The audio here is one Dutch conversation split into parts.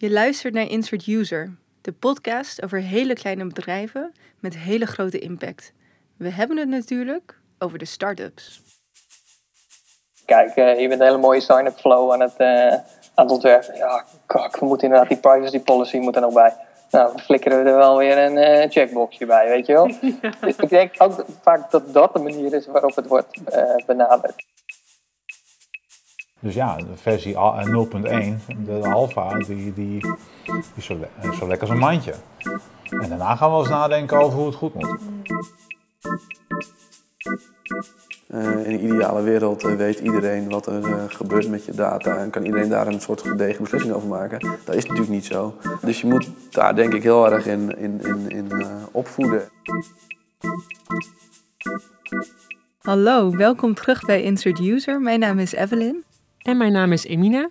Je luistert naar Insert User, de podcast over hele kleine bedrijven met hele grote impact. We hebben het natuurlijk over de start-ups. Kijk, uh, je bent een hele mooie sign-up flow aan het, uh, aan het ontwerpen. Ja, kak, we moeten inderdaad die privacy policy moet er nog bij. Nou, dan flikkeren we er wel weer een uh, checkboxje bij, weet je wel. Dus ik denk ook vaak dat dat de manier is waarop het wordt benaderd. Dus ja, de versie 0.1, de alpha, die, die, die is zo, zo lekker als een mandje. En daarna gaan we eens nadenken over hoe het goed moet. Uh, in een ideale wereld uh, weet iedereen wat er uh, gebeurt met je data en kan iedereen daar een soort gedegen beslissing over maken. Dat is natuurlijk niet zo. Dus je moet daar denk ik heel erg in, in, in, in opvoeden. Hallo, welkom terug bij Insert User. Mijn naam is Evelyn. En mijn naam is Emina.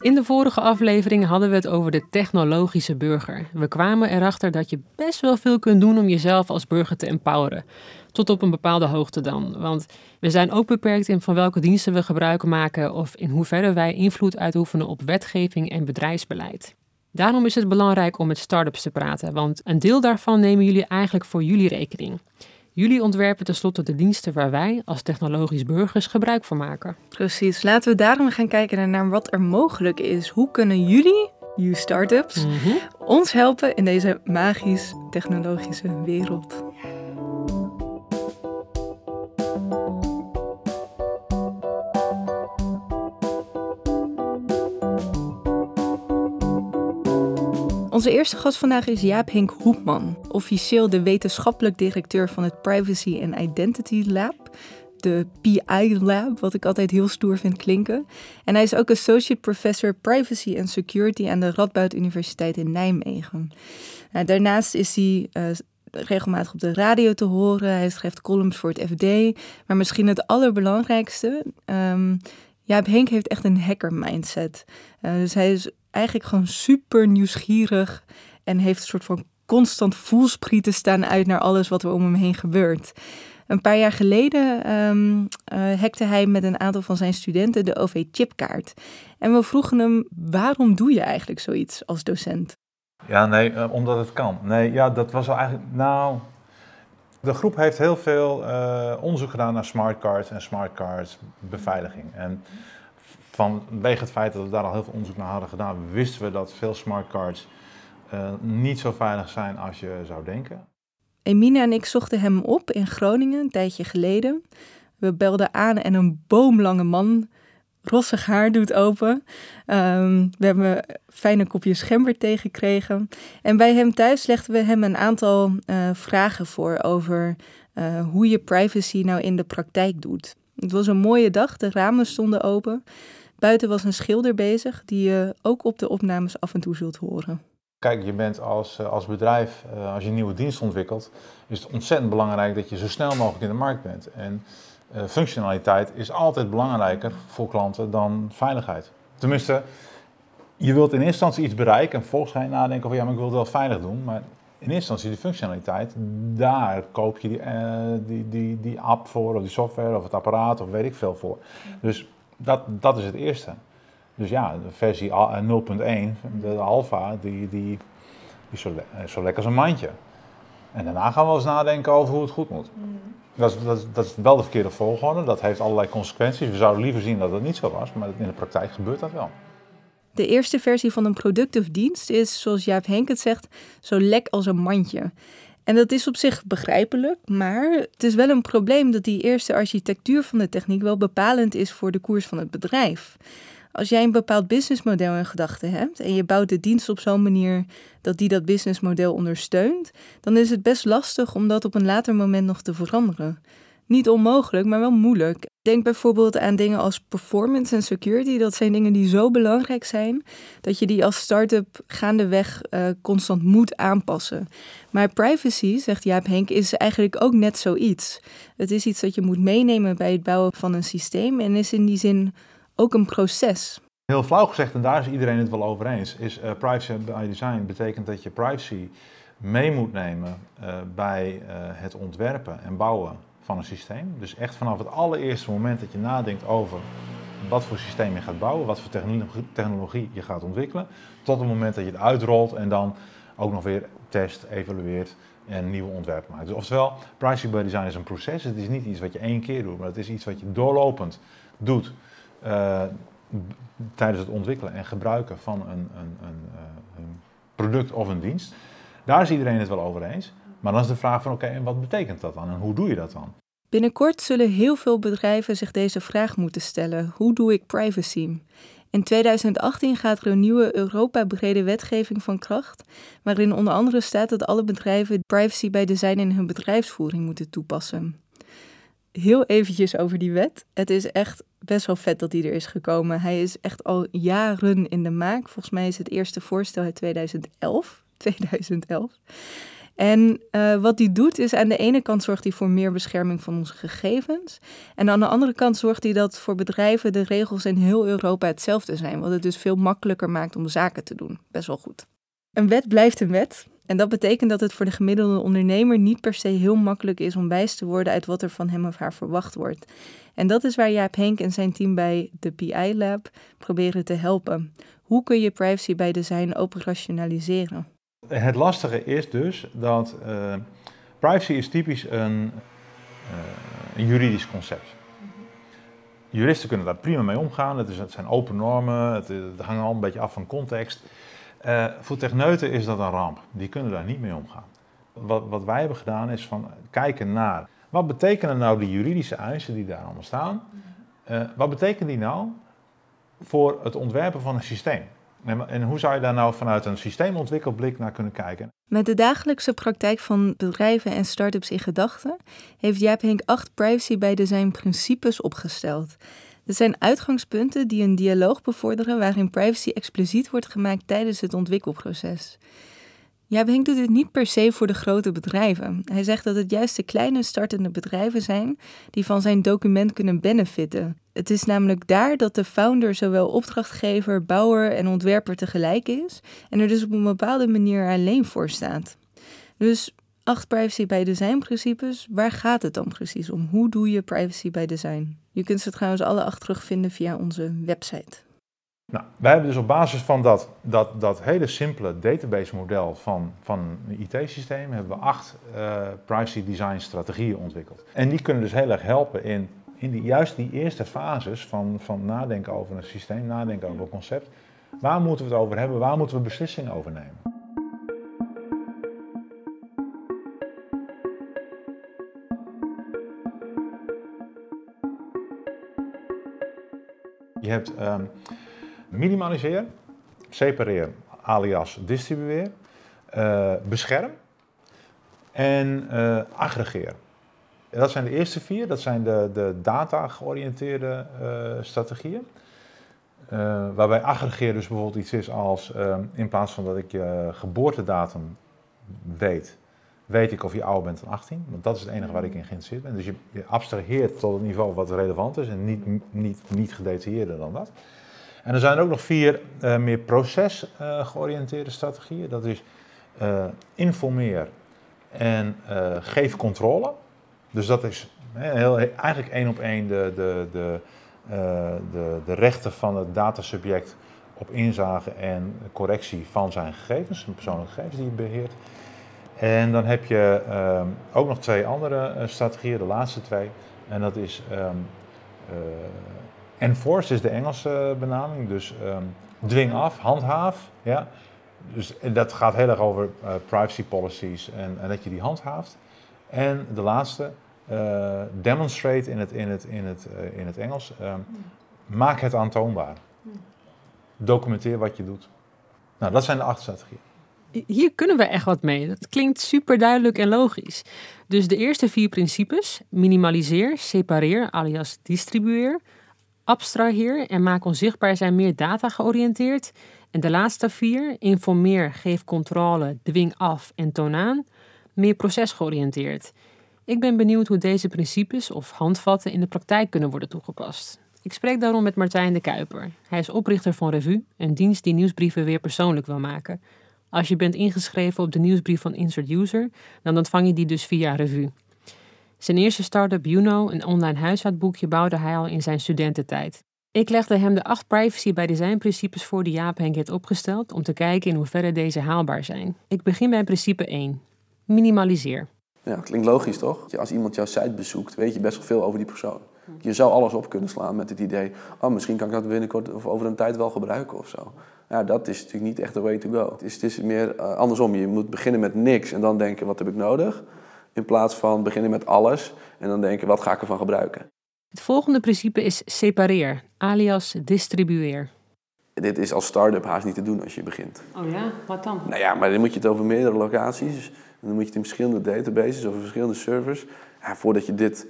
In de vorige aflevering hadden we het over de technologische burger. We kwamen erachter dat je best wel veel kunt doen om jezelf als burger te empoweren. Tot op een bepaalde hoogte dan. Want we zijn ook beperkt in van welke diensten we gebruik maken of in hoeverre wij invloed uitoefenen op wetgeving en bedrijfsbeleid. Daarom is het belangrijk om met start-ups te praten, want een deel daarvan nemen jullie eigenlijk voor jullie rekening. Jullie ontwerpen tenslotte de diensten waar wij als technologisch burgers gebruik van maken. Precies, laten we daarom gaan kijken naar wat er mogelijk is. Hoe kunnen jullie, you startups, mm ons helpen in deze magisch technologische wereld? Onze eerste gast vandaag is Jaap Henk Hoepman, officieel de wetenschappelijk directeur van het Privacy and Identity Lab, de PI Lab, wat ik altijd heel stoer vind klinken. En hij is ook associate professor Privacy and Security aan de Radboud Universiteit in Nijmegen. Nou, daarnaast is hij uh, regelmatig op de radio te horen. Hij schrijft columns voor het FD. Maar misschien het allerbelangrijkste. Um, Jaap Henk heeft echt een hacker mindset. Uh, dus hij is eigenlijk gewoon super nieuwsgierig en heeft een soort van constant voelsprieten staan uit naar alles wat er om hem heen gebeurt. Een paar jaar geleden um, uh, hackte hij met een aantal van zijn studenten de OV-chipkaart. En we vroegen hem, waarom doe je eigenlijk zoiets als docent? Ja, nee, uh, omdat het kan. Nee, ja, dat was eigenlijk, nou... De groep heeft heel veel uh, onderzoek gedaan naar smartcards en smartcards beveiliging. En vanwege het feit dat we daar al heel veel onderzoek naar hadden gedaan, wisten we dat veel smartcards uh, niet zo veilig zijn als je zou denken. Emine en ik zochten hem op in Groningen een tijdje geleden. We belden aan en een boomlange man, rossig haar, doet open. Um, we hebben fijne kopjes gember tegengekregen. En bij hem thuis legden we hem een aantal uh, vragen voor over uh, hoe je privacy nou in de praktijk doet. Het was een mooie dag, de ramen stonden open. Buiten was een schilder bezig die je ook op de opnames af en toe zult horen. Kijk, je bent als, als bedrijf, als je een nieuwe dienst ontwikkelt, is het ontzettend belangrijk dat je zo snel mogelijk in de markt bent. En uh, functionaliteit is altijd belangrijker voor klanten dan veiligheid. Tenminste, je wilt in eerste instantie iets bereiken en vervolgens ga je nadenken over ja, maar ik wil het wel veilig doen. Maar in eerste instantie de functionaliteit, daar koop je die, uh, die, die, die app voor, of die software, of het apparaat, of weet ik veel voor. Dus dat, dat is het eerste. Dus ja, de versie 0.1, de alpha, die, die, die is zo, zo lekker als een mandje. En daarna gaan we eens nadenken over hoe het goed moet. Mm. Dat, is, dat, dat is wel de verkeerde volgorde, dat heeft allerlei consequenties. We zouden liever zien dat het niet zo was, maar in de praktijk gebeurt dat wel. De eerste versie van een product of dienst is, zoals Jaap Henk het zegt, zo lek als een mandje. En dat is op zich begrijpelijk, maar het is wel een probleem dat die eerste architectuur van de techniek wel bepalend is voor de koers van het bedrijf. Als jij een bepaald businessmodel in gedachten hebt en je bouwt de dienst op zo'n manier dat die dat businessmodel ondersteunt, dan is het best lastig om dat op een later moment nog te veranderen. Niet onmogelijk, maar wel moeilijk. Denk bijvoorbeeld aan dingen als performance en security. Dat zijn dingen die zo belangrijk zijn dat je die als start-up gaandeweg uh, constant moet aanpassen. Maar privacy, zegt Jaap Henk, is eigenlijk ook net zoiets. Het is iets dat je moet meenemen bij het bouwen van een systeem en is in die zin ook een proces. Heel flauw gezegd, en daar is iedereen het wel over eens, is uh, privacy by design betekent dat je privacy mee moet nemen uh, bij het ontwerpen en bouwen van een systeem. Dus echt vanaf het allereerste moment dat je nadenkt over wat voor systeem je gaat bouwen, wat voor technologie, je gaat ontwikkelen, tot het moment dat je het uitrolt en dan ook nog weer test, evalueert en nieuwe ontwerpen maakt. Dus oftewel, privacy by design is een proces. Het is niet iets wat je één keer doet, maar het is iets wat je doorlopend doet uh, tijdens het ontwikkelen en gebruiken van een, een, een, uh, een, product of een dienst. Daar is iedereen het wel over eens. Maar dan is de vraag van oké, en wat betekent dat dan en hoe doe je dat dan? Binnenkort zullen heel veel bedrijven zich deze vraag moeten stellen: hoe doe ik privacy? In 2018 gaat er een nieuwe Europa-brede wetgeving van kracht, waarin onder andere staat dat alle bedrijven privacy bij design in hun bedrijfsvoering moeten toepassen. Heel eventjes over die wet. Het is echt best wel vet dat die er is gekomen. Hij is echt al jaren in de maak. Volgens mij is het eerste voorstel uit 2011. 2011. En uh, wat die doet is aan de ene kant zorgt hij voor meer bescherming van onze gegevens. En aan de andere kant zorgt hij dat voor bedrijven de regels in heel Europa hetzelfde zijn. Wat het dus veel makkelijker maakt om zaken te doen. Best wel goed. Een wet blijft een wet. En dat betekent dat het voor de gemiddelde ondernemer niet per se heel makkelijk is om wijs te worden uit wat er van hem of haar verwacht wordt. En dat is waar Jaap Henk en zijn team bij de PI Lab proberen te helpen. Hoe kun je privacy bij design operationaliseren? Het lastige is dus dat uh, privacy is typisch een, uh, een juridisch concept. Juristen kunnen daar prima mee omgaan, het, is, zijn open normen, het, het hangt al een beetje af van context. Uh, voor techneuten is dat een ramp, die kunnen daar niet mee omgaan. Wat, wat wij hebben gedaan is van kijken naar, wat betekenen nou die juridische eisen die daar allemaal staan? wat betekenen die nou voor het ontwerpen van een systeem? En hoe zou je daar nou vanuit een systeemontwikkelblik naar kunnen kijken? Met de dagelijkse praktijk van bedrijven en start-ups in gedachten heeft Jaap Henk acht privacy bij design principes opgesteld. Dit zijn uitgangspunten die een dialoog bevorderen waarin privacy expliciet wordt gemaakt tijdens het ontwikkelproces. Ja, Henk doet dit niet per se voor de grote bedrijven. Hij zegt dat het juist de kleine startende bedrijven zijn die van zijn document kunnen benefitten. Het is namelijk daar dat de founder zowel opdrachtgever, bouwer en ontwerper tegelijk is en er dus op een bepaalde manier alleen voor staat. Dus acht privacy bij design principes, waar gaat het dan precies om? Hoe doe je privacy bij design? Je kunt ze trouwens alle acht terugvinden via onze website. Nou, wij hebben dus op basis van dat, dat, dat hele simpele database model van, van een IT-systeem, hebben we acht uh, privacy design strategieën ontwikkeld. En die kunnen dus heel erg helpen in, in die, juist die eerste fases van, van nadenken over een systeem, nadenken over een concept. Waar moeten we het over hebben? Waar moeten we beslissingen over nemen? Je hebt um, minimaliseer, separeer alias distribueer, uh, bescherm en uh, aggregeer. Dat zijn de eerste vier, dat zijn de, de data-georiënteerde uh, strategieën. waarbij aggregeer dus bijvoorbeeld iets is als in plaats van dat ik je geboortedatum weet, weet ik of je ouder bent dan 18. Want dat is het enige waar ik in geïnteresseerd ben. Dus je, je abstraheert tot het niveau wat relevant is en niet, niet, niet gedetailleerder dan dat. En er zijn ook nog vier uh, meer procesgeoriënteerde uh, strategieën. Dat is uh, informeer en geef controle. Dus dat is heel, eigenlijk één op één de, de, de, de, de rechten van het datasubject op inzage en correctie van zijn gegevens, zijn persoonlijke gegevens die je beheert. En dan heb je um, ook nog twee andere strategieën, de laatste twee. En dat is um, Enforce is de Engelse benaming, dus um, dwing af, handhaaf. Ja? Dus dat gaat heel erg over uh, privacy policies en, en, dat je die handhaaft. En de laatste, uh, demonstrate in het, in het, in het, in het Engels. Um, maak het aantoonbaar. Documenteer wat je doet. Nou, dat zijn de acht strategieën. Hier kunnen we echt wat mee. Dat klinkt super duidelijk en logisch. Dus de eerste vier principes: minimaliseer, separeer, alias distribueer abstraheer en maak onzichtbaar zijn meer data georiënteerd. En de laatste vier, informeer, geef controle, dwing af en toon aan, meer procesgeoriënteerd. Ik ben benieuwd hoe deze principes of handvatten in de praktijk kunnen worden toegepast. Ik spreek daarom met Martijn de Kuiper. Hij is oprichter van Revue, een dienst die nieuwsbrieven weer persoonlijk wil maken. Als je bent ingeschreven op de nieuwsbrief van Insert User, dan ontvang je die dus via Revue. Zijn eerste start-up Juno, een online huishoudboekje, bouwde hij al in zijn studententijd. Ik legde hem de acht privacy by design principes voor die Jaap Henk heeft opgesteld om te kijken in hoeverre deze haalbaar zijn. Ik begin bij principe 1. Minimaliseer. Ja, klinkt logisch toch? Als iemand jouw site bezoekt, weet je best wel veel over die persoon. Je zou alles op kunnen slaan met het idee, oh, misschien kan ik dat binnenkort of over een tijd wel gebruiken of zo. Ja, dat is natuurlijk niet echt de way to go. Het is, het is meer uh, andersom. Je moet beginnen met niks en dan denken, wat heb ik nodig? In plaats van beginnen met alles en dan denken, wat ga ik ervan gebruiken? Het volgende principe is separeer, alias distribueer. Dit is als start-up haast niet te doen als je begint. Oh ja, wat dan? Nou ja, maar dan moet je het over meerdere locaties. En dan moet je het in verschillende databases, over verschillende servers. Ja, voordat je dit,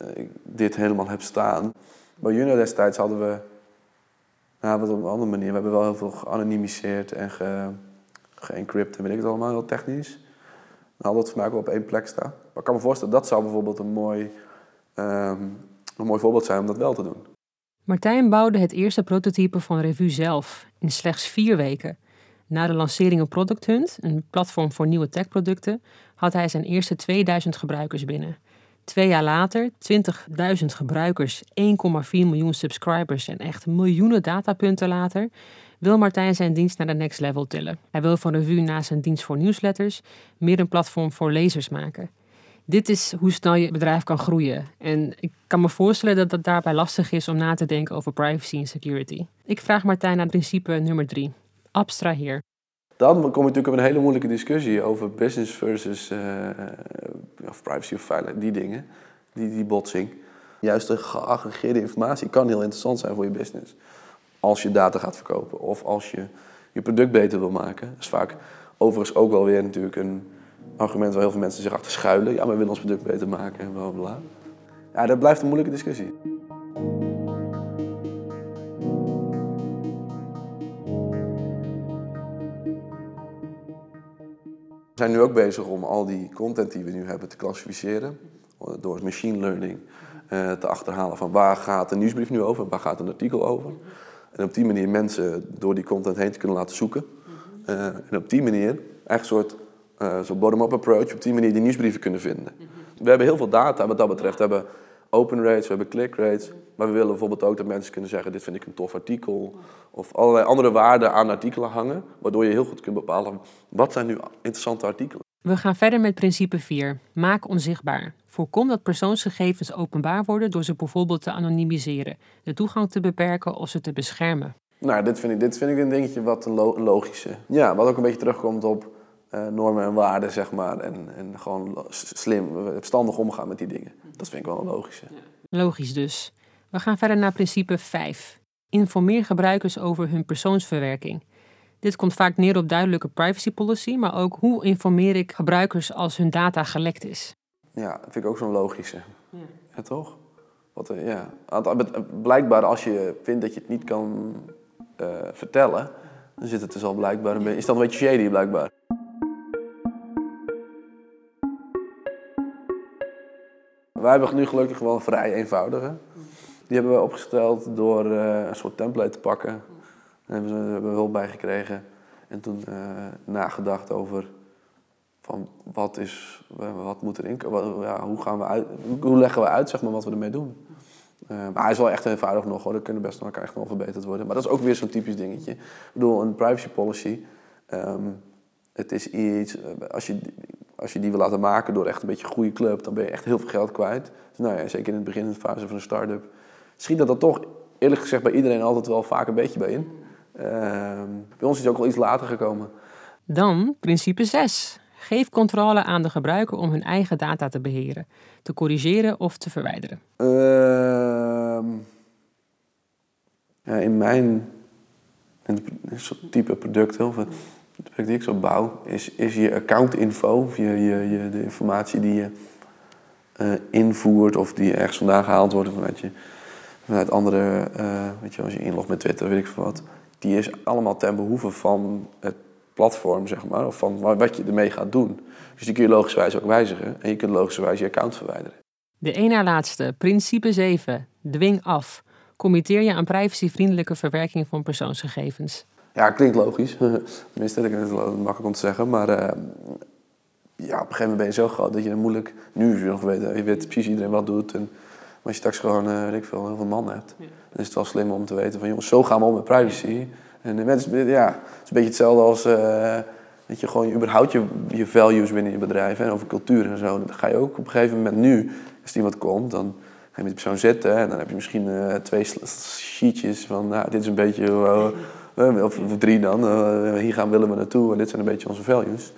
uh, dit helemaal hebt staan. Bij Juno destijds hadden we, nou wat op een andere manier, we hebben wel heel veel geanonimiseerd en ge, geencrypt en weet ik het allemaal, heel technisch. Ook op één plek staan. Maar ik kan me voorstellen, dat zou bijvoorbeeld een mooi, um, een mooi voorbeeld zijn om dat wel te doen. Martijn bouwde het eerste prototype van Revue zelf in slechts vier weken. Na de lancering op Product Hunt, een platform voor nieuwe techproducten, had hij zijn eerste 2000 gebruikers binnen. Twee jaar later, 20.000 gebruikers, 1,4 miljoen subscribers en echt miljoenen datapunten later, wil Martijn zijn dienst naar de next level tillen. Hij wil van Revue naast zijn dienst voor newsletters meer een platform voor lezers maken. Dit is hoe snel je bedrijf kan groeien. En ik kan me voorstellen dat het daarbij lastig is om na te denken over privacy en security. Ik vraag Martijn naar principe nummer 3. Abstraheer. Dan kom je natuurlijk op een hele moeilijke discussie over business versus uh, of privacy of veiligheid, die dingen, die, die botsing. Juist de geaggregeerde informatie kan heel interessant zijn voor je business. Als je data gaat verkopen of als je je product beter wil maken. Dat is vaak overigens ook wel weer natuurlijk een argument waar heel veel mensen zich achter schuilen. Ja, we willen ons product beter maken en bla bla. Ja, dat blijft een moeilijke discussie. We zijn nu ook bezig om al die content die we nu hebben te klassificeren. Door machine learning uh, te achterhalen van waar gaat de nieuwsbrief nu over, waar gaat een artikel over. En op die manier mensen door die content heen te kunnen laten zoeken. Uh, en op die manier eigenlijk een soort uh, zo'n bottom-up approach, op die manier die nieuwsbrieven kunnen vinden. We hebben heel veel data wat dat betreft. We hebben open rates, we hebben click rates. Maar we willen bijvoorbeeld ook dat mensen kunnen zeggen: Dit vind ik een tof artikel. Of allerlei andere waarden aan artikelen hangen. Waardoor je heel goed kunt bepalen wat zijn nu interessante artikelen. We gaan verder met principe 4. Maak onzichtbaar. Voorkom dat persoonsgegevens openbaar worden door ze bijvoorbeeld te anonimiseren, de toegang te beperken of ze te beschermen. Nou, dit vind ik, dit vind ik een dingetje wat een logische. Ja, wat ook een beetje terugkomt op uh, normen en waarden, zeg maar. En, en gewoon slim, verstandig omgaan met die dingen. Dat vind ik wel een logische. Logisch dus. We gaan verder naar principe 5. Informeer gebruikers over hun persoonsverwerking. Dit komt vaak neer op duidelijke privacy policy, maar ook hoe informeer ik gebruikers als hun data gelekt is. Ja, dat vind ik ook zo'n logische. Ja. ja toch? Wat, eh, ja. Blijkbaar als je vindt dat je het niet kan uh, vertellen, dan zit het dus al blijkbaar een beetje, is dat een beetje shady blijkbaar. Wij hebben nu gelukkig wel een vrij eenvoudige. Die hebben we opgesteld door uh, een soort template te pakken. Daar hebben we hulp bij gekregen. En toen uh, nagedacht over van wat, is, wat moet erin komen. Ja, hoe, gaan we hoe leggen we uit zeg maar, wat we ermee doen. Uh, maar hij is wel echt eenvoudig nog hoor. Er kunnen best nog echt nog verbeterd worden. Maar dat is ook weer zo'n typisch dingetje. Ik bedoel, een privacy policy. Um, het is iets, als je als je die wil laten maken door echt een beetje een goede club, dan ben je echt heel veel geld kwijt. Dus nou ja, zeker in het begin, in de fase van een start-up, schiet dat er toch eerlijk gezegd bij iedereen altijd wel vaak een beetje bij in. Uh, bij ons is het ook wel iets later gekomen. Dan principe 6. Geef controle aan de gebruiker om hun eigen data te beheren, te corrigeren of te verwijderen. Ja, in mijn type producten, of het project die ik zo bouw, is, is je accountinfo, of je, je, je, de informatie die je uh, invoert of die ergens vandaan gehaald wordt vanuit, je, vanuit andere, uh, weet je, als je inlogt met Twitter, weet ik veel wat, die is allemaal ten behoeve van het platform, zeg maar, of van wat je ermee gaat doen. Dus die kun je logischerwijs ook wijzigen en je kunt logischerwijs je account verwijderen. De één na laatste, principe 7, dwing af. Committeer je aan privacyvriendelijke verwerking van persoonsgegevens. Ja, klinkt logisch. Tenminste, dat is makkelijk om te zeggen. Maar uh, ja, op een gegeven moment ben je zo groot dat je moeilijk... Nu je nog weet, je weet precies iedereen wat doet. En als je straks gewoon, uh, weet ik veel, heel veel man hebt, dan is het wel slim om te weten van jongens, zo gaan we om met privacy. En de mensen, ja, het is een beetje hetzelfde als uh, dat je gewoon überhaupt je, je values binnen je bedrijf en over cultuur en zo. Dan ga je ook op een gegeven moment nu, als er iemand komt, dan ga je met die persoon zitten en dan heb je misschien uh, twee sheetjes van, nou, dit is een beetje, of, of, drie dan, hier gaan willen we naartoe en dit zijn een beetje onze values.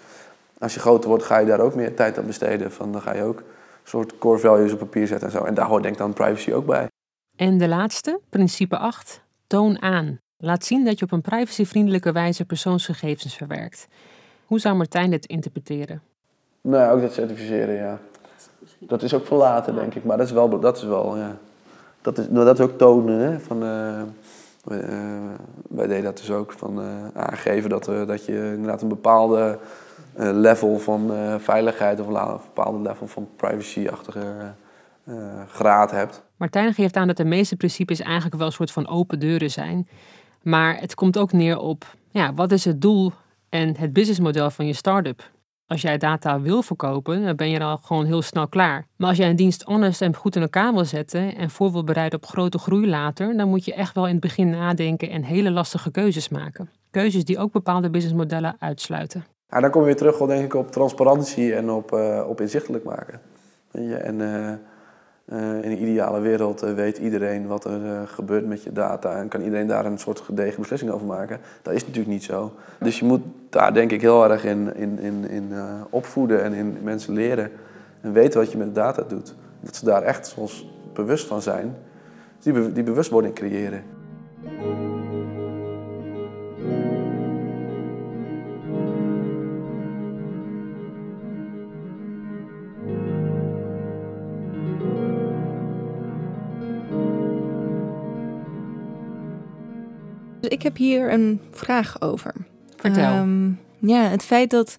Als je groter wordt, ga je daar ook meer tijd aan besteden. Van, dan ga je ook soort core values op papier zetten en zo. En daar hoort denk ik dan privacy ook bij. En de laatste, principe 8, toon aan. Laat zien dat je op een privacyvriendelijke wijze persoonsgegevens verwerkt. Hoe zou Martijn dit interpreteren? Nou, ook dat certificeren, ja. Dat is ook voor later, denk ik. Maar dat is wel, dat is wel ja. Dat is, dat is ook tonen, hè. Van, uh, wij deden dat dus ook, van uh, aangeven dat, dat je inderdaad een bepaalde level van veiligheid... of een bepaalde level van privacy-achtige graad hebt. Martijn geeft aan dat de meeste principes eigenlijk wel een soort van open deuren zijn. Maar het komt ook neer op, ja, wat is het doel en het businessmodel van je start-up? Als jij data wil verkopen, dan ben je al gewoon heel snel klaar. Maar als jij een dienst honest en goed in elkaar wil zetten en voor wil bereiden op grote groei later, dan moet je echt wel in het begin nadenken en hele lastige keuzes maken. Keuzes die ook bepaalde businessmodellen uitsluiten. Ja, dan kom je weer terug, denk ik, op transparantie en op, uh, op inzichtelijk maken. En uh, uh, in een ideale wereld weet iedereen wat er gebeurt met je data en kan iedereen daar een soort gedegen beslissing over maken. Dat is natuurlijk niet zo. Dus je moet daar denk ik heel erg in, in, in, in opvoeden en in mensen leren en weten wat je met de data doet. Dat ze daar echt soms bewust van zijn. Die, die bewustwording creëren. Ik heb hier een vraag over. Vertel. Um, ja, het feit dat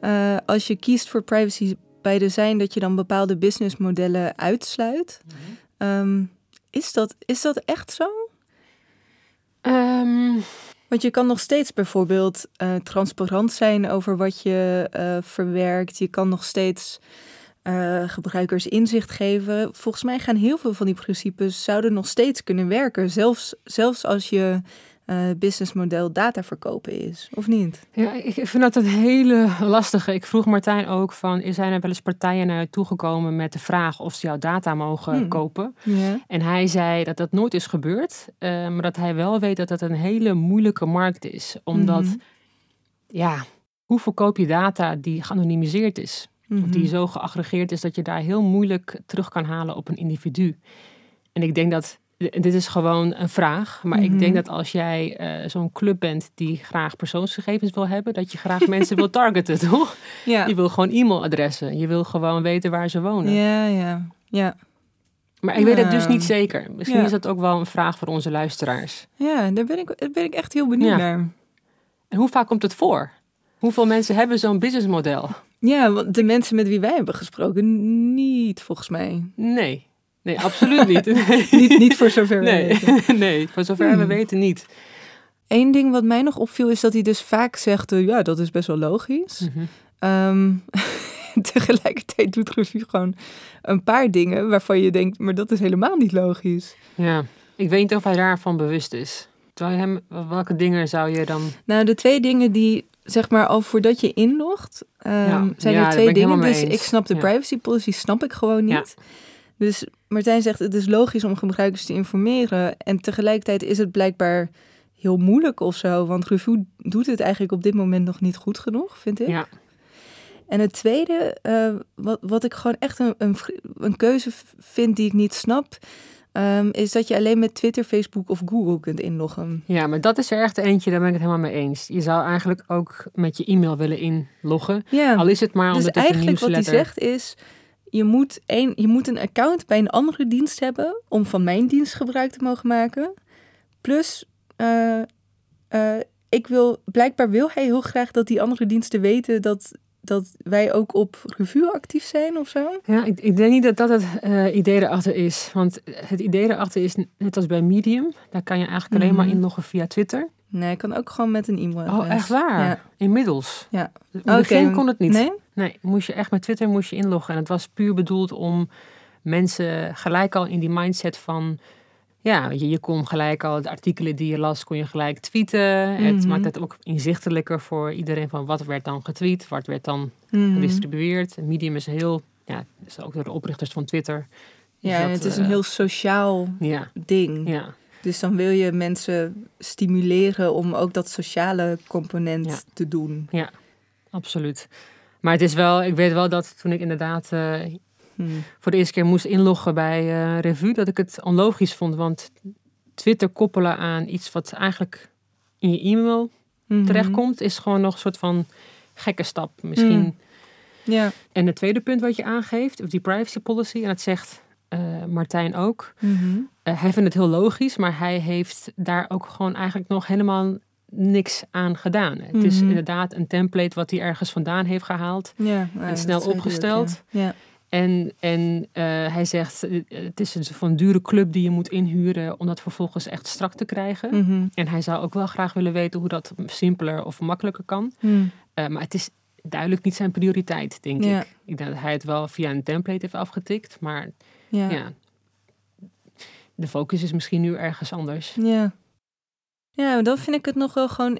uh, als je kiest voor privacy bij design, dat je dan bepaalde businessmodellen uitsluit. -hmm. um, is, dat, is dat echt zo? Um... Want je kan nog steeds bijvoorbeeld uh, transparant zijn over wat je uh, verwerkt. Je kan nog steeds uh, gebruikers inzicht geven. Volgens mij gaan heel veel van die principes zouden nog steeds kunnen werken. Zelfs, zelfs als je uh, businessmodel data verkopen is, of niet? Ja, ik vind dat een hele lastige. Ik vroeg Martijn ook van, zijn er wel eens partijen naar je toegekomen met de vraag of ze jouw data mogen hmm. kopen? En hij zei dat dat nooit is gebeurd, uh, maar dat hij wel weet dat dat een hele moeilijke markt is. Omdat, mm -hmm. ja, hoe verkoop je data die geanonimiseerd is? Mm -hmm. Of die zo geaggregeerd is dat je daar heel moeilijk terug kan halen op een individu. En ik denk dat dit is gewoon een vraag. Maar mm -hmm. ik denk dat als jij uh, zo'n club bent die graag persoonsgegevens wil hebben, dat je graag mensen wil targeten, toch? Ja. Je wil gewoon e-mailadressen. Je wil gewoon weten waar ze wonen. Ja, ja, ja. Maar ik weet het dus niet zeker. Misschien ja. is dat ook wel een vraag voor onze luisteraars. Ja, daar ben ik, daar ben ik echt heel benieuwd ja. naar. En hoe vaak komt het voor? Hoeveel mensen hebben zo'n businessmodel? Ja, want de mensen met wie wij hebben gesproken, niet volgens mij. Nee. Nee, absoluut niet. Nee. niet, niet voor zover we nee. weten. nee, voor zover hmm. we weten niet. Eén ding wat mij nog opviel is dat hij dus vaak zegt, uh, ja, dat is best wel logisch. Mm -hmm. um, tegelijkertijd doet Revue gewoon een paar dingen waarvan je denkt, maar dat is helemaal niet logisch. Ja, ik weet niet of hij daarvan bewust is. Terwijl hem, welke dingen zou je dan... Nou, de twee dingen die, zeg maar, al voordat je inlogt, um, ja. zijn ja, er twee dingen. Dus ik snap de privacy policy, snap ik gewoon niet. Dus Martijn zegt, het is logisch om gebruikers te informeren. En tegelijkertijd is het blijkbaar heel moeilijk of zo. Want Revue doet het eigenlijk op dit moment nog niet goed genoeg, vind ik. Ja. En het tweede, uh, wat, wat ik gewoon echt een, een, een keuze vind die ik niet snap... Um, is dat je alleen met Twitter, Facebook of Google kunt inloggen. Ja, maar dat is er echt eentje, daar ben ik het helemaal mee eens. Je zou eigenlijk ook met je e-mail willen inloggen. Ja. Al is het maar omdat dus eigenlijk wat hij zegt is... Je moet, een, je moet een account bij een andere dienst hebben... om van mijn dienst gebruik te mogen maken. Plus, uh, uh, ik wil, blijkbaar wil hij heel graag dat die andere diensten weten... dat dat wij ook op revue actief zijn of zo? Ja, ik, ik denk niet dat dat het uh, idee erachter is. Want het idee erachter is, net als bij Medium, daar kan je eigenlijk alleen Mhm. maar inloggen via Twitter. Nee, ik kan ook gewoon met een e-mail. Oh, echt waar? Ja. Inmiddels. Ja. In het begin Oké. kon het niet. Nee? Nee, moest je echt met Twitter moest je inloggen. En het was puur bedoeld om mensen gelijk al in die mindset van ja, weet je, je kon gelijk al de artikelen die je las, kon je gelijk tweeten. Het Mhm. maakt het ook inzichtelijker voor iedereen van wat werd dan getweet, wat werd dan Mhm. gedistribueerd. Medium is heel, ja, is ook door de oprichters van Twitter. Dus Ja, dat, het is een eh, heel sociaal Ja, ding. ja, Dus dan wil je mensen stimuleren om ook dat sociale component Ja. te doen. absoluut. Maar het is wel, ik weet wel dat toen ik inderdaad eh, Hmm. voor de eerste keer moest inloggen bij eh Revue, dat ik het onlogisch vond. Want Twitter koppelen aan iets wat eigenlijk in je e-mail Mhm. terechtkomt, is gewoon nog een soort van gekke stap. Misschien. Mm. Ja. En het tweede punt wat je aangeeft, of die privacy policy, en dat zegt eh, Martijn ook. Mhm. Hij vindt het heel logisch, maar hij heeft daar ook gewoon eigenlijk nog helemaal niks aan gedaan. Het is Mhm. inderdaad een template wat hij ergens vandaan heeft gehaald. Ja, dat snel ook, opgesteld. Ja. En, en eh, hij zegt, eh, het is een van dure club die je moet inhuren om dat vervolgens echt strak te krijgen. Mhm. En hij zou ook wel graag willen weten hoe dat simpeler of makkelijker kan. Mm. Eh, maar het is duidelijk niet zijn prioriteit, denk ik. Ik denk dat hij het wel via een template heeft afgetikt, maar ja. De focus is misschien nu ergens anders. Ja. Ja, dan vind ik het nog wel gewoon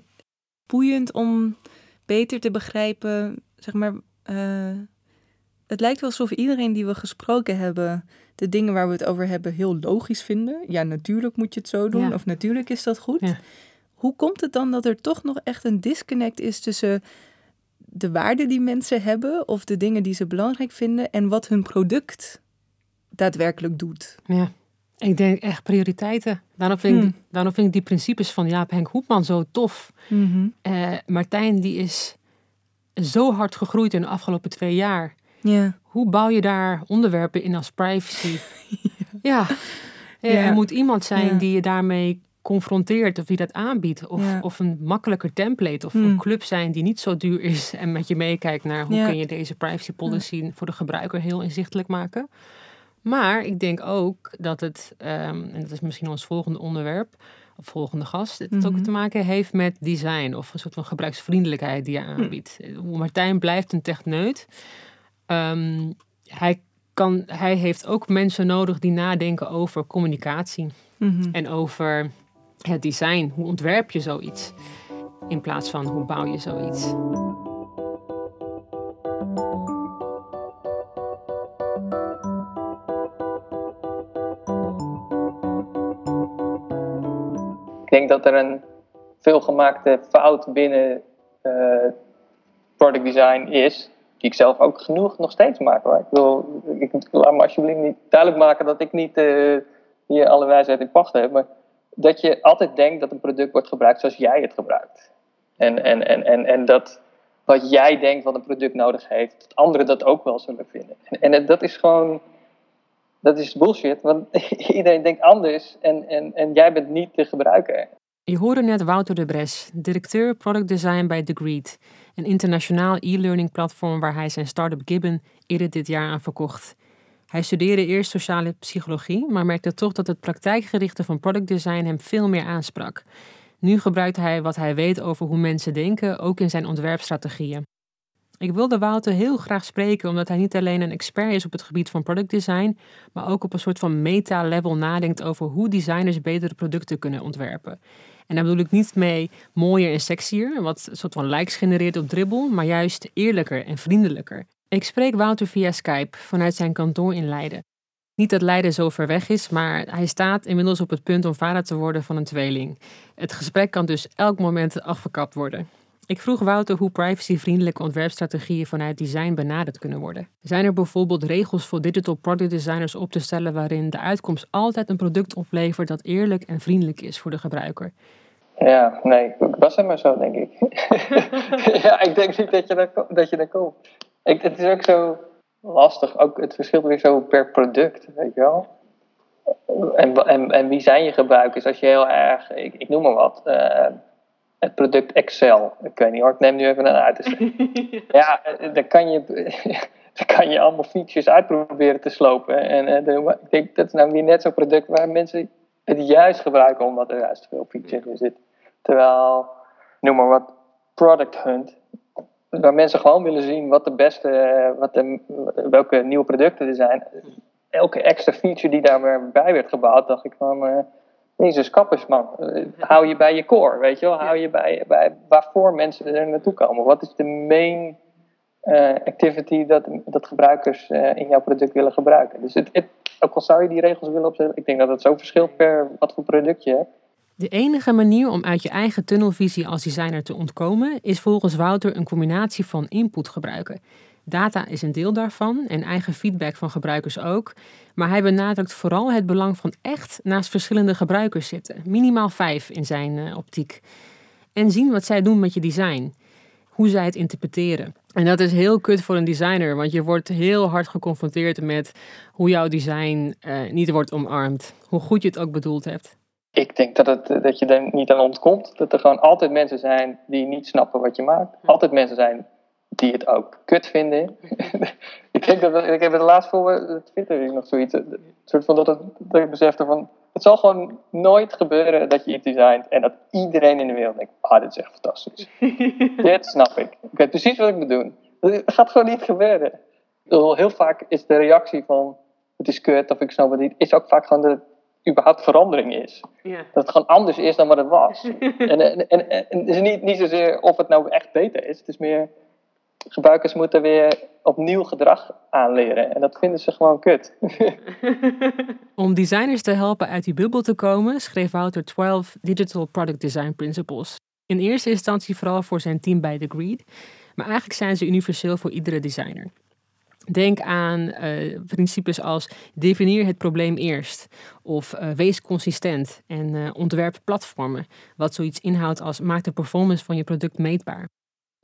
boeiend om beter te begrijpen, zeg maar. eh, het lijkt wel alsof iedereen die we gesproken hebben, de dingen waar we het over hebben, heel logisch vinden. Ja, natuurlijk moet je het zo doen, Ja. of natuurlijk is dat goed. Ja. Hoe komt het dan dat er toch nog echt een disconnect is tussen de waarde die mensen hebben, of de dingen die ze belangrijk vinden, en wat hun product daadwerkelijk doet? Ja. Ik denk echt prioriteiten. Daarom vind, ik, Hmm. daarom vind ik die principes van Jaap Henk Hoepman zo tof. Eh, Martijn die is zo hard gegroeid in de afgelopen twee jaar. Ja. Hoe bouw je daar onderwerpen in als privacy? ja. Ja. Er moet iemand zijn Ja. die je daarmee confronteert of die dat aanbiedt. Of, Ja. of een makkelijker template. Of Hmm. een club zijn die niet zo duur is en met je meekijkt naar hoe kun je deze privacy policy voor de gebruiker heel inzichtelijk maken. Maar ik denk ook dat het, ehm, en dat is misschien ons volgende onderwerp, of volgende gast, het ook Mhm. te maken heeft met design of een soort van gebruiksvriendelijkheid die je aanbiedt. Martijn blijft een techneut. Ehm, hij, kan, hij heeft ook mensen nodig die nadenken over communicatie Mhm. en over het design. Hoe ontwerp je zoiets? In plaats van hoe bouw je zoiets? Denk dat er een veelgemaakte fout binnen eh, product design is, die ik zelf ook genoeg nog steeds maak. Hoor. Ik wil, ik, laat me alsjeblieft niet duidelijk maken dat ik niet eh, hier alle wijsheid in pacht heb, maar dat je altijd denkt dat een product wordt gebruikt zoals jij het gebruikt. En, en, en, en, en dat wat jij denkt wat een product nodig heeft, dat anderen dat ook wel zullen vinden. En, en dat is gewoon, dat is bullshit, want iedereen denkt anders en, en, en jij bent niet de gebruiker. Je hoorde net Wouter de Bres, directeur product design bij Degreed, een internationaal e-learning platform waar hij zijn start-up Gibbon eerder dit jaar aan verkocht. Hij studeerde eerst sociale psychologie, maar merkte toch dat het praktijkgerichte van product design hem veel meer aansprak. Nu gebruikt hij wat hij weet over hoe mensen denken, ook in zijn ontwerpstrategieën. Ik wilde Wouter heel graag spreken omdat hij niet alleen een expert is op het gebied van product design, maar ook op een soort van meta-level nadenkt over hoe designers betere producten kunnen ontwerpen. En daar bedoel ik niet mee mooier en sexier, wat een soort van likes genereert op Dribbel, maar juist eerlijker en vriendelijker. Ik spreek Wouter via Skype vanuit zijn kantoor in Leiden. Niet dat Leiden zo ver weg is, maar hij staat inmiddels op het punt om vader te worden van een tweeling. Het gesprek kan dus elk moment afgekapt worden. Ik vroeg Wouter hoe privacyvriendelijke ontwerpstrategieën vanuit design benaderd kunnen worden. Zijn er bijvoorbeeld regels voor digital product designers op te stellen waarin de uitkomst altijd een product oplevert dat eerlijk en vriendelijk is voor de gebruiker? Ja, nee, was het maar zo, denk ik. ja, ik denk niet dat je daar, dat je daar komt. Het is ook zo lastig, ook het verschilt weer zo per product, weet je wel. En, en, en wie zijn je gebruikers? Als je heel erg, ik, ik noem maar wat, eh, het product Excel. Ik weet niet hoor, ik neem nu even een uiterste. ja, eh, dan kan je, dan kan je allemaal features uitproberen te slopen. En eh, de- ik denk dat is nou weer net zo'n product waar mensen het juist gebruiken omdat er juist veel features in zitten. Terwijl, noem maar wat, Product Hunt, waar mensen gewoon willen zien wat de beste, wat de, welke nieuwe producten er zijn. elke extra feature die daarbij werd gebouwd, dacht ik van, Jezus kappers man, uh, hou je bij je core, weet je wel, hou je bij, bij waarvoor mensen er naartoe komen. Wat is de main uh, activity dat, dat gebruikers in jouw product willen gebruiken? Dus het, het, ook al zou je die regels willen opzetten, ik denk dat het zo verschilt per wat voor product je hebt. De enige manier om uit je eigen tunnelvisie als designer te ontkomen is volgens Wouter een combinatie van input gebruiken. Data is een deel daarvan en eigen feedback van gebruikers ook. Maar hij benadrukt vooral het belang van echt naast verschillende gebruikers zitten. Minimaal vijf in zijn uh, optiek. En zien wat zij doen met je design. Hoe zij het interpreteren. En dat is heel kut voor een designer, want je wordt heel hard geconfronteerd met hoe jouw design uh, niet wordt omarmd. Hoe goed je het ook bedoeld hebt. Ik denk dat, het, dat je er niet aan ontkomt. Dat er gewoon altijd mensen zijn die niet snappen wat je maakt. Altijd mensen zijn die het ook kut vinden. ik denk dat ik heb het laatst voor Twitter nog zoiets. Een soort van dat, het, dat ik besefte van. Het zal gewoon nooit gebeuren dat je iets designt en dat iedereen in de wereld denkt: ah, dit is echt fantastisch. dit snap ik. Ik weet precies wat ik moet doen. Dat gaat gewoon niet gebeuren. Heel vaak is de reactie van: het is kut of ik snap het niet, is ook vaak gewoon de überhaupt verandering is. Dat het gewoon anders is dan wat het was. en, en, en, en, het is niet, niet zozeer of het nou echt beter is. Het is meer gebruikers moeten weer opnieuw gedrag aanleren. En dat vinden ze gewoon kut. Om designers te helpen uit die bubbel te komen, schreef Wouter 12 Digital Product Design Principles. In eerste instantie vooral voor zijn team bij The Greed, maar eigenlijk zijn ze universeel voor iedere designer. Denk aan uh, principes als definieer het probleem eerst of uh, wees consistent en uh, ontwerp platformen, wat zoiets inhoudt als maak de performance van je product meetbaar.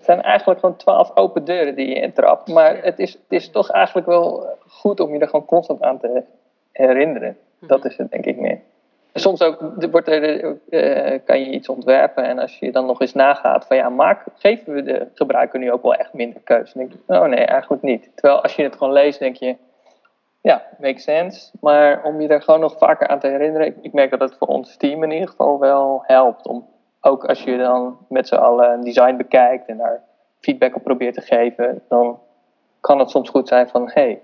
Het zijn eigenlijk gewoon twaalf open deuren die je intrapt. Maar het is, het is toch eigenlijk wel goed om je er gewoon constant aan te herinneren. Dat is het denk ik meer. Soms ook wordt er, uh, kan je iets ontwerpen en als je dan nog eens nagaat van ja, maak, geven we de gebruiker nu ook wel echt minder keuze? Dan denk je, oh nee, eigenlijk niet. Terwijl als je het gewoon leest, denk je, ja, makes sense. Maar om je er gewoon nog vaker aan te herinneren, ik, ik merk dat het voor ons team in ieder geval wel helpt om ook als je dan met z'n allen een design bekijkt en daar feedback op probeert te geven, dan kan het soms goed zijn van hé, hey,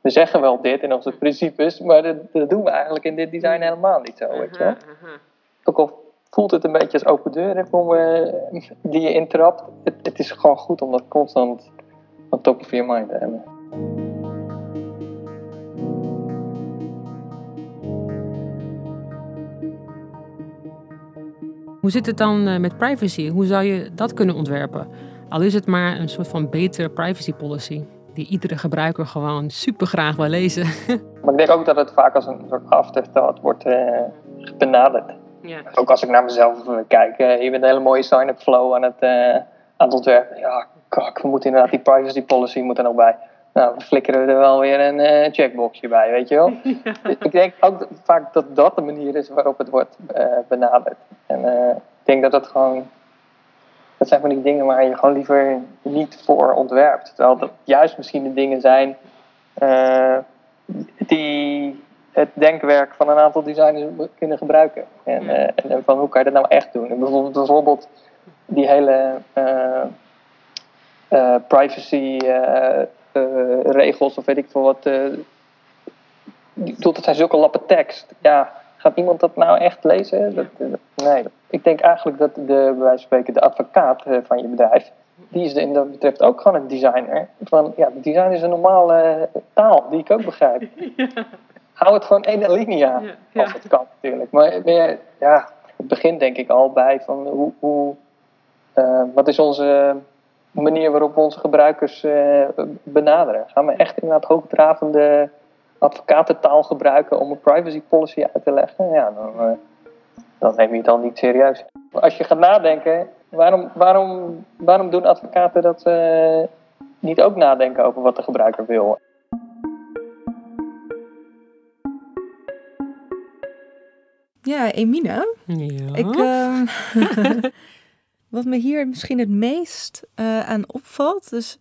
we zeggen wel dit in onze principes, maar dat, dat, doen we eigenlijk in dit design helemaal niet zo. Weet je? Ook al voelt het een beetje als open deur om, uh, die je intrapt, het, het is gewoon goed om dat constant op top of your mind te hebben. Hoe zit het dan eh, met privacy? Hoe zou je dat kunnen ontwerpen? Al is het maar een soort van betere privacy policy, die iedere gebruiker gewoon super graag wil lezen. Maar ik denk ook dat het vaak als een soort afterthought wordt uh, benaderd. Ja. Ook als ik naar mezelf kijk, uh, je bent een hele mooie sign-up flow aan het, aan het ontwerpen. Ja, kak, we moeten inderdaad die privacy policy moet er nog bij. Nou, we flikkeren we er wel weer een uh, checkboxje bij, weet je wel. Ik denk ook vaak dat dat de manier is waarop het wordt uh, benaderd. En uh, ik denk dat dat gewoon... Dat zijn van die dingen waar je gewoon liever niet voor ontwerpt. Terwijl dat juist misschien de dingen zijn die het denkwerk van een aantal designers kunnen gebruiken. En, en van hoe kan je dat nou echt doen? En bijvoorbeeld, bijvoorbeeld die hele privacy regels of weet ik veel wat. Uh, dat zijn zulke lappen tekst. Ja, gaat iemand dat nou echt lezen? Dat, nee, ik denk eigenlijk dat de, bij wijze van spreken, de advocaat van je bedrijf, die is in dat betreft ook gewoon een designer. Van, ja, design is een normale taal die ik ook begrijp. Ja. Hou het gewoon één linia, ja, als het kan natuurlijk. Maar meer, ja, het begint denk ik al bij van hoe, hoe wat is onze manier waarop we onze gebruikers uh, benaderen. Gaan we echt inderdaad hoogdravende advocatentaal gebruiken om een privacy policy uit te leggen? Ja, dan, uh, dan neem je het dan niet serieus. Als je gaat nadenken, waarom, waarom, waarom doen advocaten dat uh, niet ook nadenken over wat de gebruiker wil? Ja, Emine. Ja. Ik, Wat me hier misschien het meest uh, aan opvalt. Dus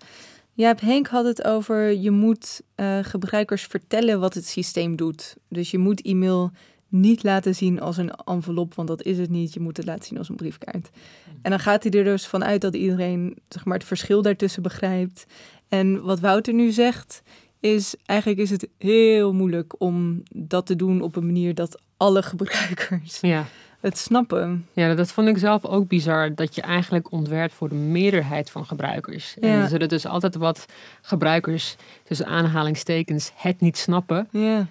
ja, Henk had het over je moet uh, gebruikers vertellen wat het systeem doet. Dus je moet e-mail niet laten zien als een envelop, want dat is het niet. Je moet het laten zien als een briefkaart. En dan gaat hij er dus vanuit dat iedereen zeg maar, het verschil daartussen begrijpt. En wat Wouter nu zegt, is eigenlijk is het heel moeilijk om dat te doen op een manier dat alle gebruikers Ja. Het snappen. ja, dat vond ik zelf ook bizar. Dat je eigenlijk ontwerpt voor de meerderheid van gebruikers. En er zullen dus altijd wat gebruikers, tussen aanhalingstekens, het niet snappen. Ja.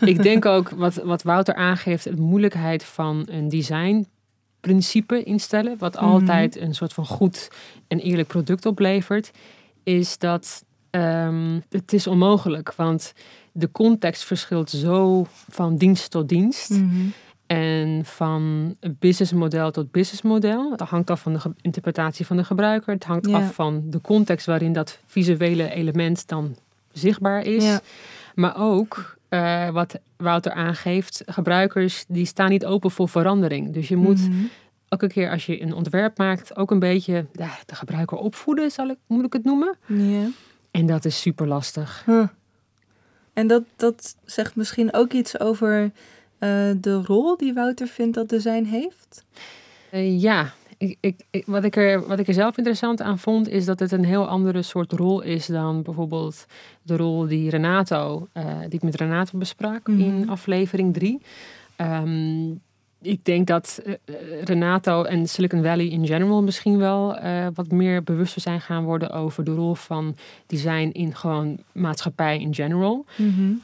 ik denk ook wat, wat Wouter aangeeft, de moeilijkheid van een designprincipe instellen, wat Mhm. altijd een soort van goed en eerlijk product oplevert, is dat ehm, het is onmogelijk, want de context verschilt zo van dienst tot dienst Mhm. En van businessmodel tot businessmodel. Het hangt af van de interpretatie van de gebruiker, het hangt Ja. af van de context waarin dat visuele element dan zichtbaar is. Ja. Maar ook, eh, wat Wouter aangeeft, gebruikers die staan niet open voor verandering. Dus je moet Mhm. elke keer als je een ontwerp maakt, ook een beetje ja, de gebruiker opvoeden, zal ik, moet ik het noemen. Ja. En dat is super lastig. Huh. En dat, dat zegt misschien ook iets over eh, de rol die Wouter vindt dat design heeft. Eh, ja, ik, ik, ik- wat, ik er, wat ik er zelf interessant aan vond, is dat het een heel andere soort rol is dan bijvoorbeeld de rol die Renato, eh, die ik met Renato besprak Mhm. in aflevering 3. Ik denk dat eh, eh, Renato en Silicon Valley in general misschien wel eh, wat meer bewuster zijn gaan worden over de rol van design in gewoon maatschappij in general.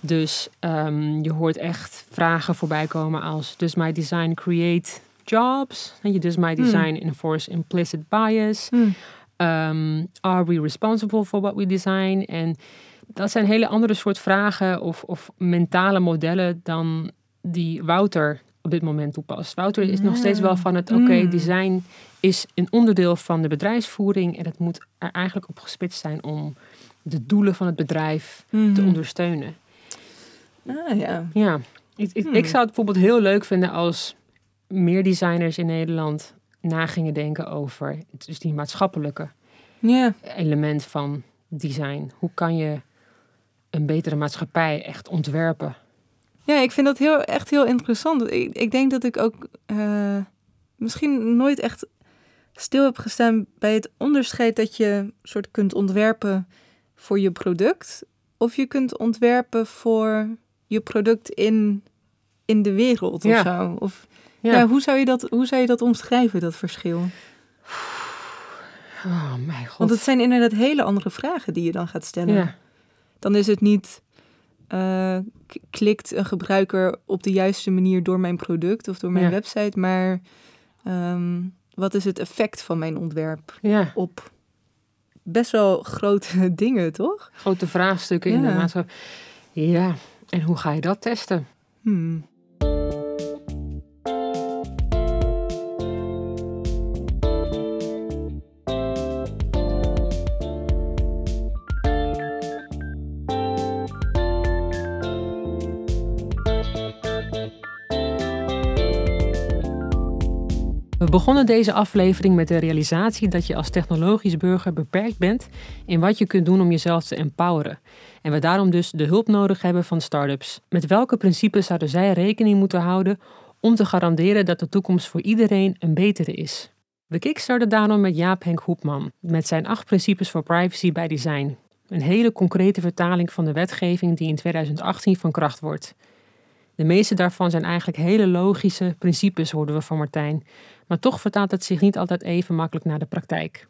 Dus ehm, je hoort echt vragen voorbij komen als: Does my design create jobs? En je Does my design enforce implicit bias? Hmm. Um, are we responsible for what we design? En dat zijn hele andere soort vragen of, of mentale modellen dan die Wouter op dit moment toepast. Wouter is nog steeds wel van het, oké, Mm. design is een onderdeel van de bedrijfsvoering en het moet er eigenlijk op gespitst zijn om de doelen van het bedrijf te Mhm. ondersteunen. Ah ja. Ja, ik, ik, Hmm. ik zou het bijvoorbeeld heel leuk vinden als meer designers in Nederland na gingen denken over dus die maatschappelijke element van design. Hoe kan je een betere maatschappij echt ontwerpen? Ja, ik vind dat heel, echt heel interessant. Ik, ik denk dat ik ook eh, misschien nooit echt stil heb gestaan bij het onderscheid dat je soort kunt ontwerpen voor je product. Of je kunt ontwerpen voor je product in, in de wereld of Ja. zo. Of, Ja. ja. hoe, zou je dat, hoe zou je dat omschrijven, dat verschil? Oh mijn god. Want het zijn inderdaad hele andere vragen die je dan gaat stellen. ja. Dan is het niet, k- klikt een gebruiker op de juiste manier door mijn product of door mijn Ja. website, maar ehm, wat is het effect van mijn ontwerp ja, op best wel grote dingen, toch? grote vraagstukken in de Ja. maatschappij. Ja, en hoe ga je dat testen? Hmm. We begonnen deze aflevering met de realisatie dat je als technologisch burger beperkt bent in wat je kunt doen om jezelf te empoweren. En we daarom dus de hulp nodig hebben van startups. Met welke principes zouden zij rekening moeten houden om te garanderen dat de toekomst voor iedereen een betere is? We kickstarten daarom met Jaap Henk Hoepman met zijn acht principes voor privacy bij design. Een hele concrete vertaling van de wetgeving die in 2018 van kracht wordt. De meeste daarvan zijn eigenlijk hele logische principes, hoorden we van Martijn. Maar toch vertaalt het zich niet altijd even makkelijk naar de praktijk.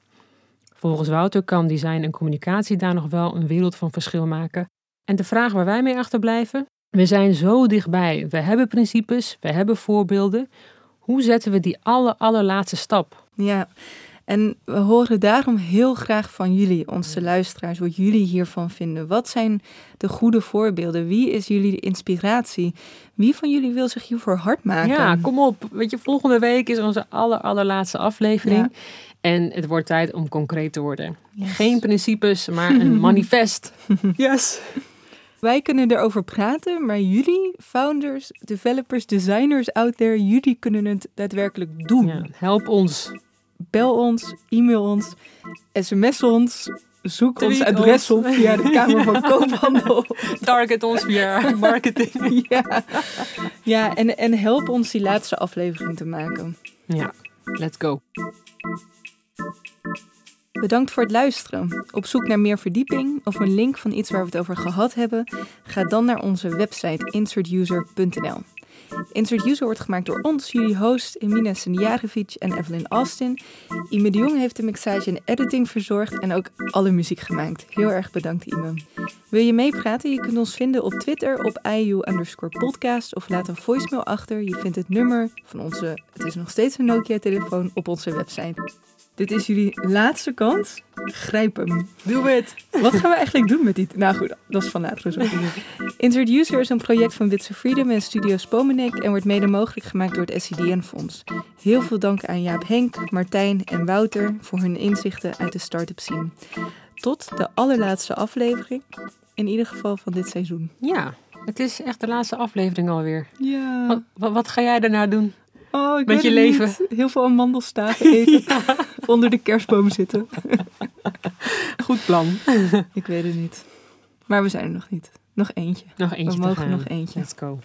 Volgens Wouter kan design en communicatie daar nog wel een wereld van verschil maken. En de vraag waar wij mee achterblijven? We zijn zo dichtbij. We hebben principes, we hebben voorbeelden. Hoe zetten we die aller, allerlaatste stap? Ja, en we horen daarom heel graag van jullie, onze luisteraars, wat jullie hiervan vinden. Wat zijn de goede voorbeelden? Wie is jullie de inspiratie? Wie van jullie wil zich hiervoor hard maken? Ja, kom op. Weet je, volgende week is onze aller, allerlaatste aflevering. Ja. En het wordt tijd om concreet te worden. Yes. Geen principes, maar een manifest. Yes. Wij kunnen erover praten, maar jullie, founders, developers, designers out there, jullie kunnen het daadwerkelijk doen. Ja, help ons. Bel ons, e-mail ons, sms ons, zoek Tweet ons adres ons. op via de Kamer van Koophandel. Target ons via marketing. ja, ja en, en help ons die laatste aflevering te maken. Ja, let's go. Bedankt voor het luisteren. Op zoek naar meer verdieping of een link van iets waar we het over gehad hebben, ga dan naar onze website insertuser.nl. Insert wordt gemaakt door ons, jullie host Emina Senjarevic en Evelyn Austin. Ime de Jong heeft de mixage en editing verzorgd en ook alle muziek gemaakt. Heel erg bedankt Ime. Wil je meepraten? Je kunt ons vinden op Twitter op IU underscore podcast of laat een voicemail achter. Je vindt het nummer van onze, het is nog steeds een Nokia telefoon, op onze website. Dit is jullie laatste kans. Grijp hem. Doe het. Wat gaan we eigenlijk doen met die... Nou goed, dat is van later. zo. Insert User is een project van Witse Freedom en Studio Spomenek en wordt mede mogelijk gemaakt door het SCDN-fonds. Heel veel dank aan Jaap Henk, Martijn en Wouter voor hun inzichten uit de start-up scene. Tot de allerlaatste aflevering, in ieder geval van dit seizoen. Ja, het is echt de laatste aflevering alweer. Ja. Wat, wat, wat ga jij daarna doen? Oh, ik Met je leven. niet. Heel veel amandelstaven eten. Onder de kerstboom zitten. Goed plan. Ik weet het niet. Maar we zijn er nog niet. Nog eentje. Nog eentje we mogen gaan. nog eentje. Let's go.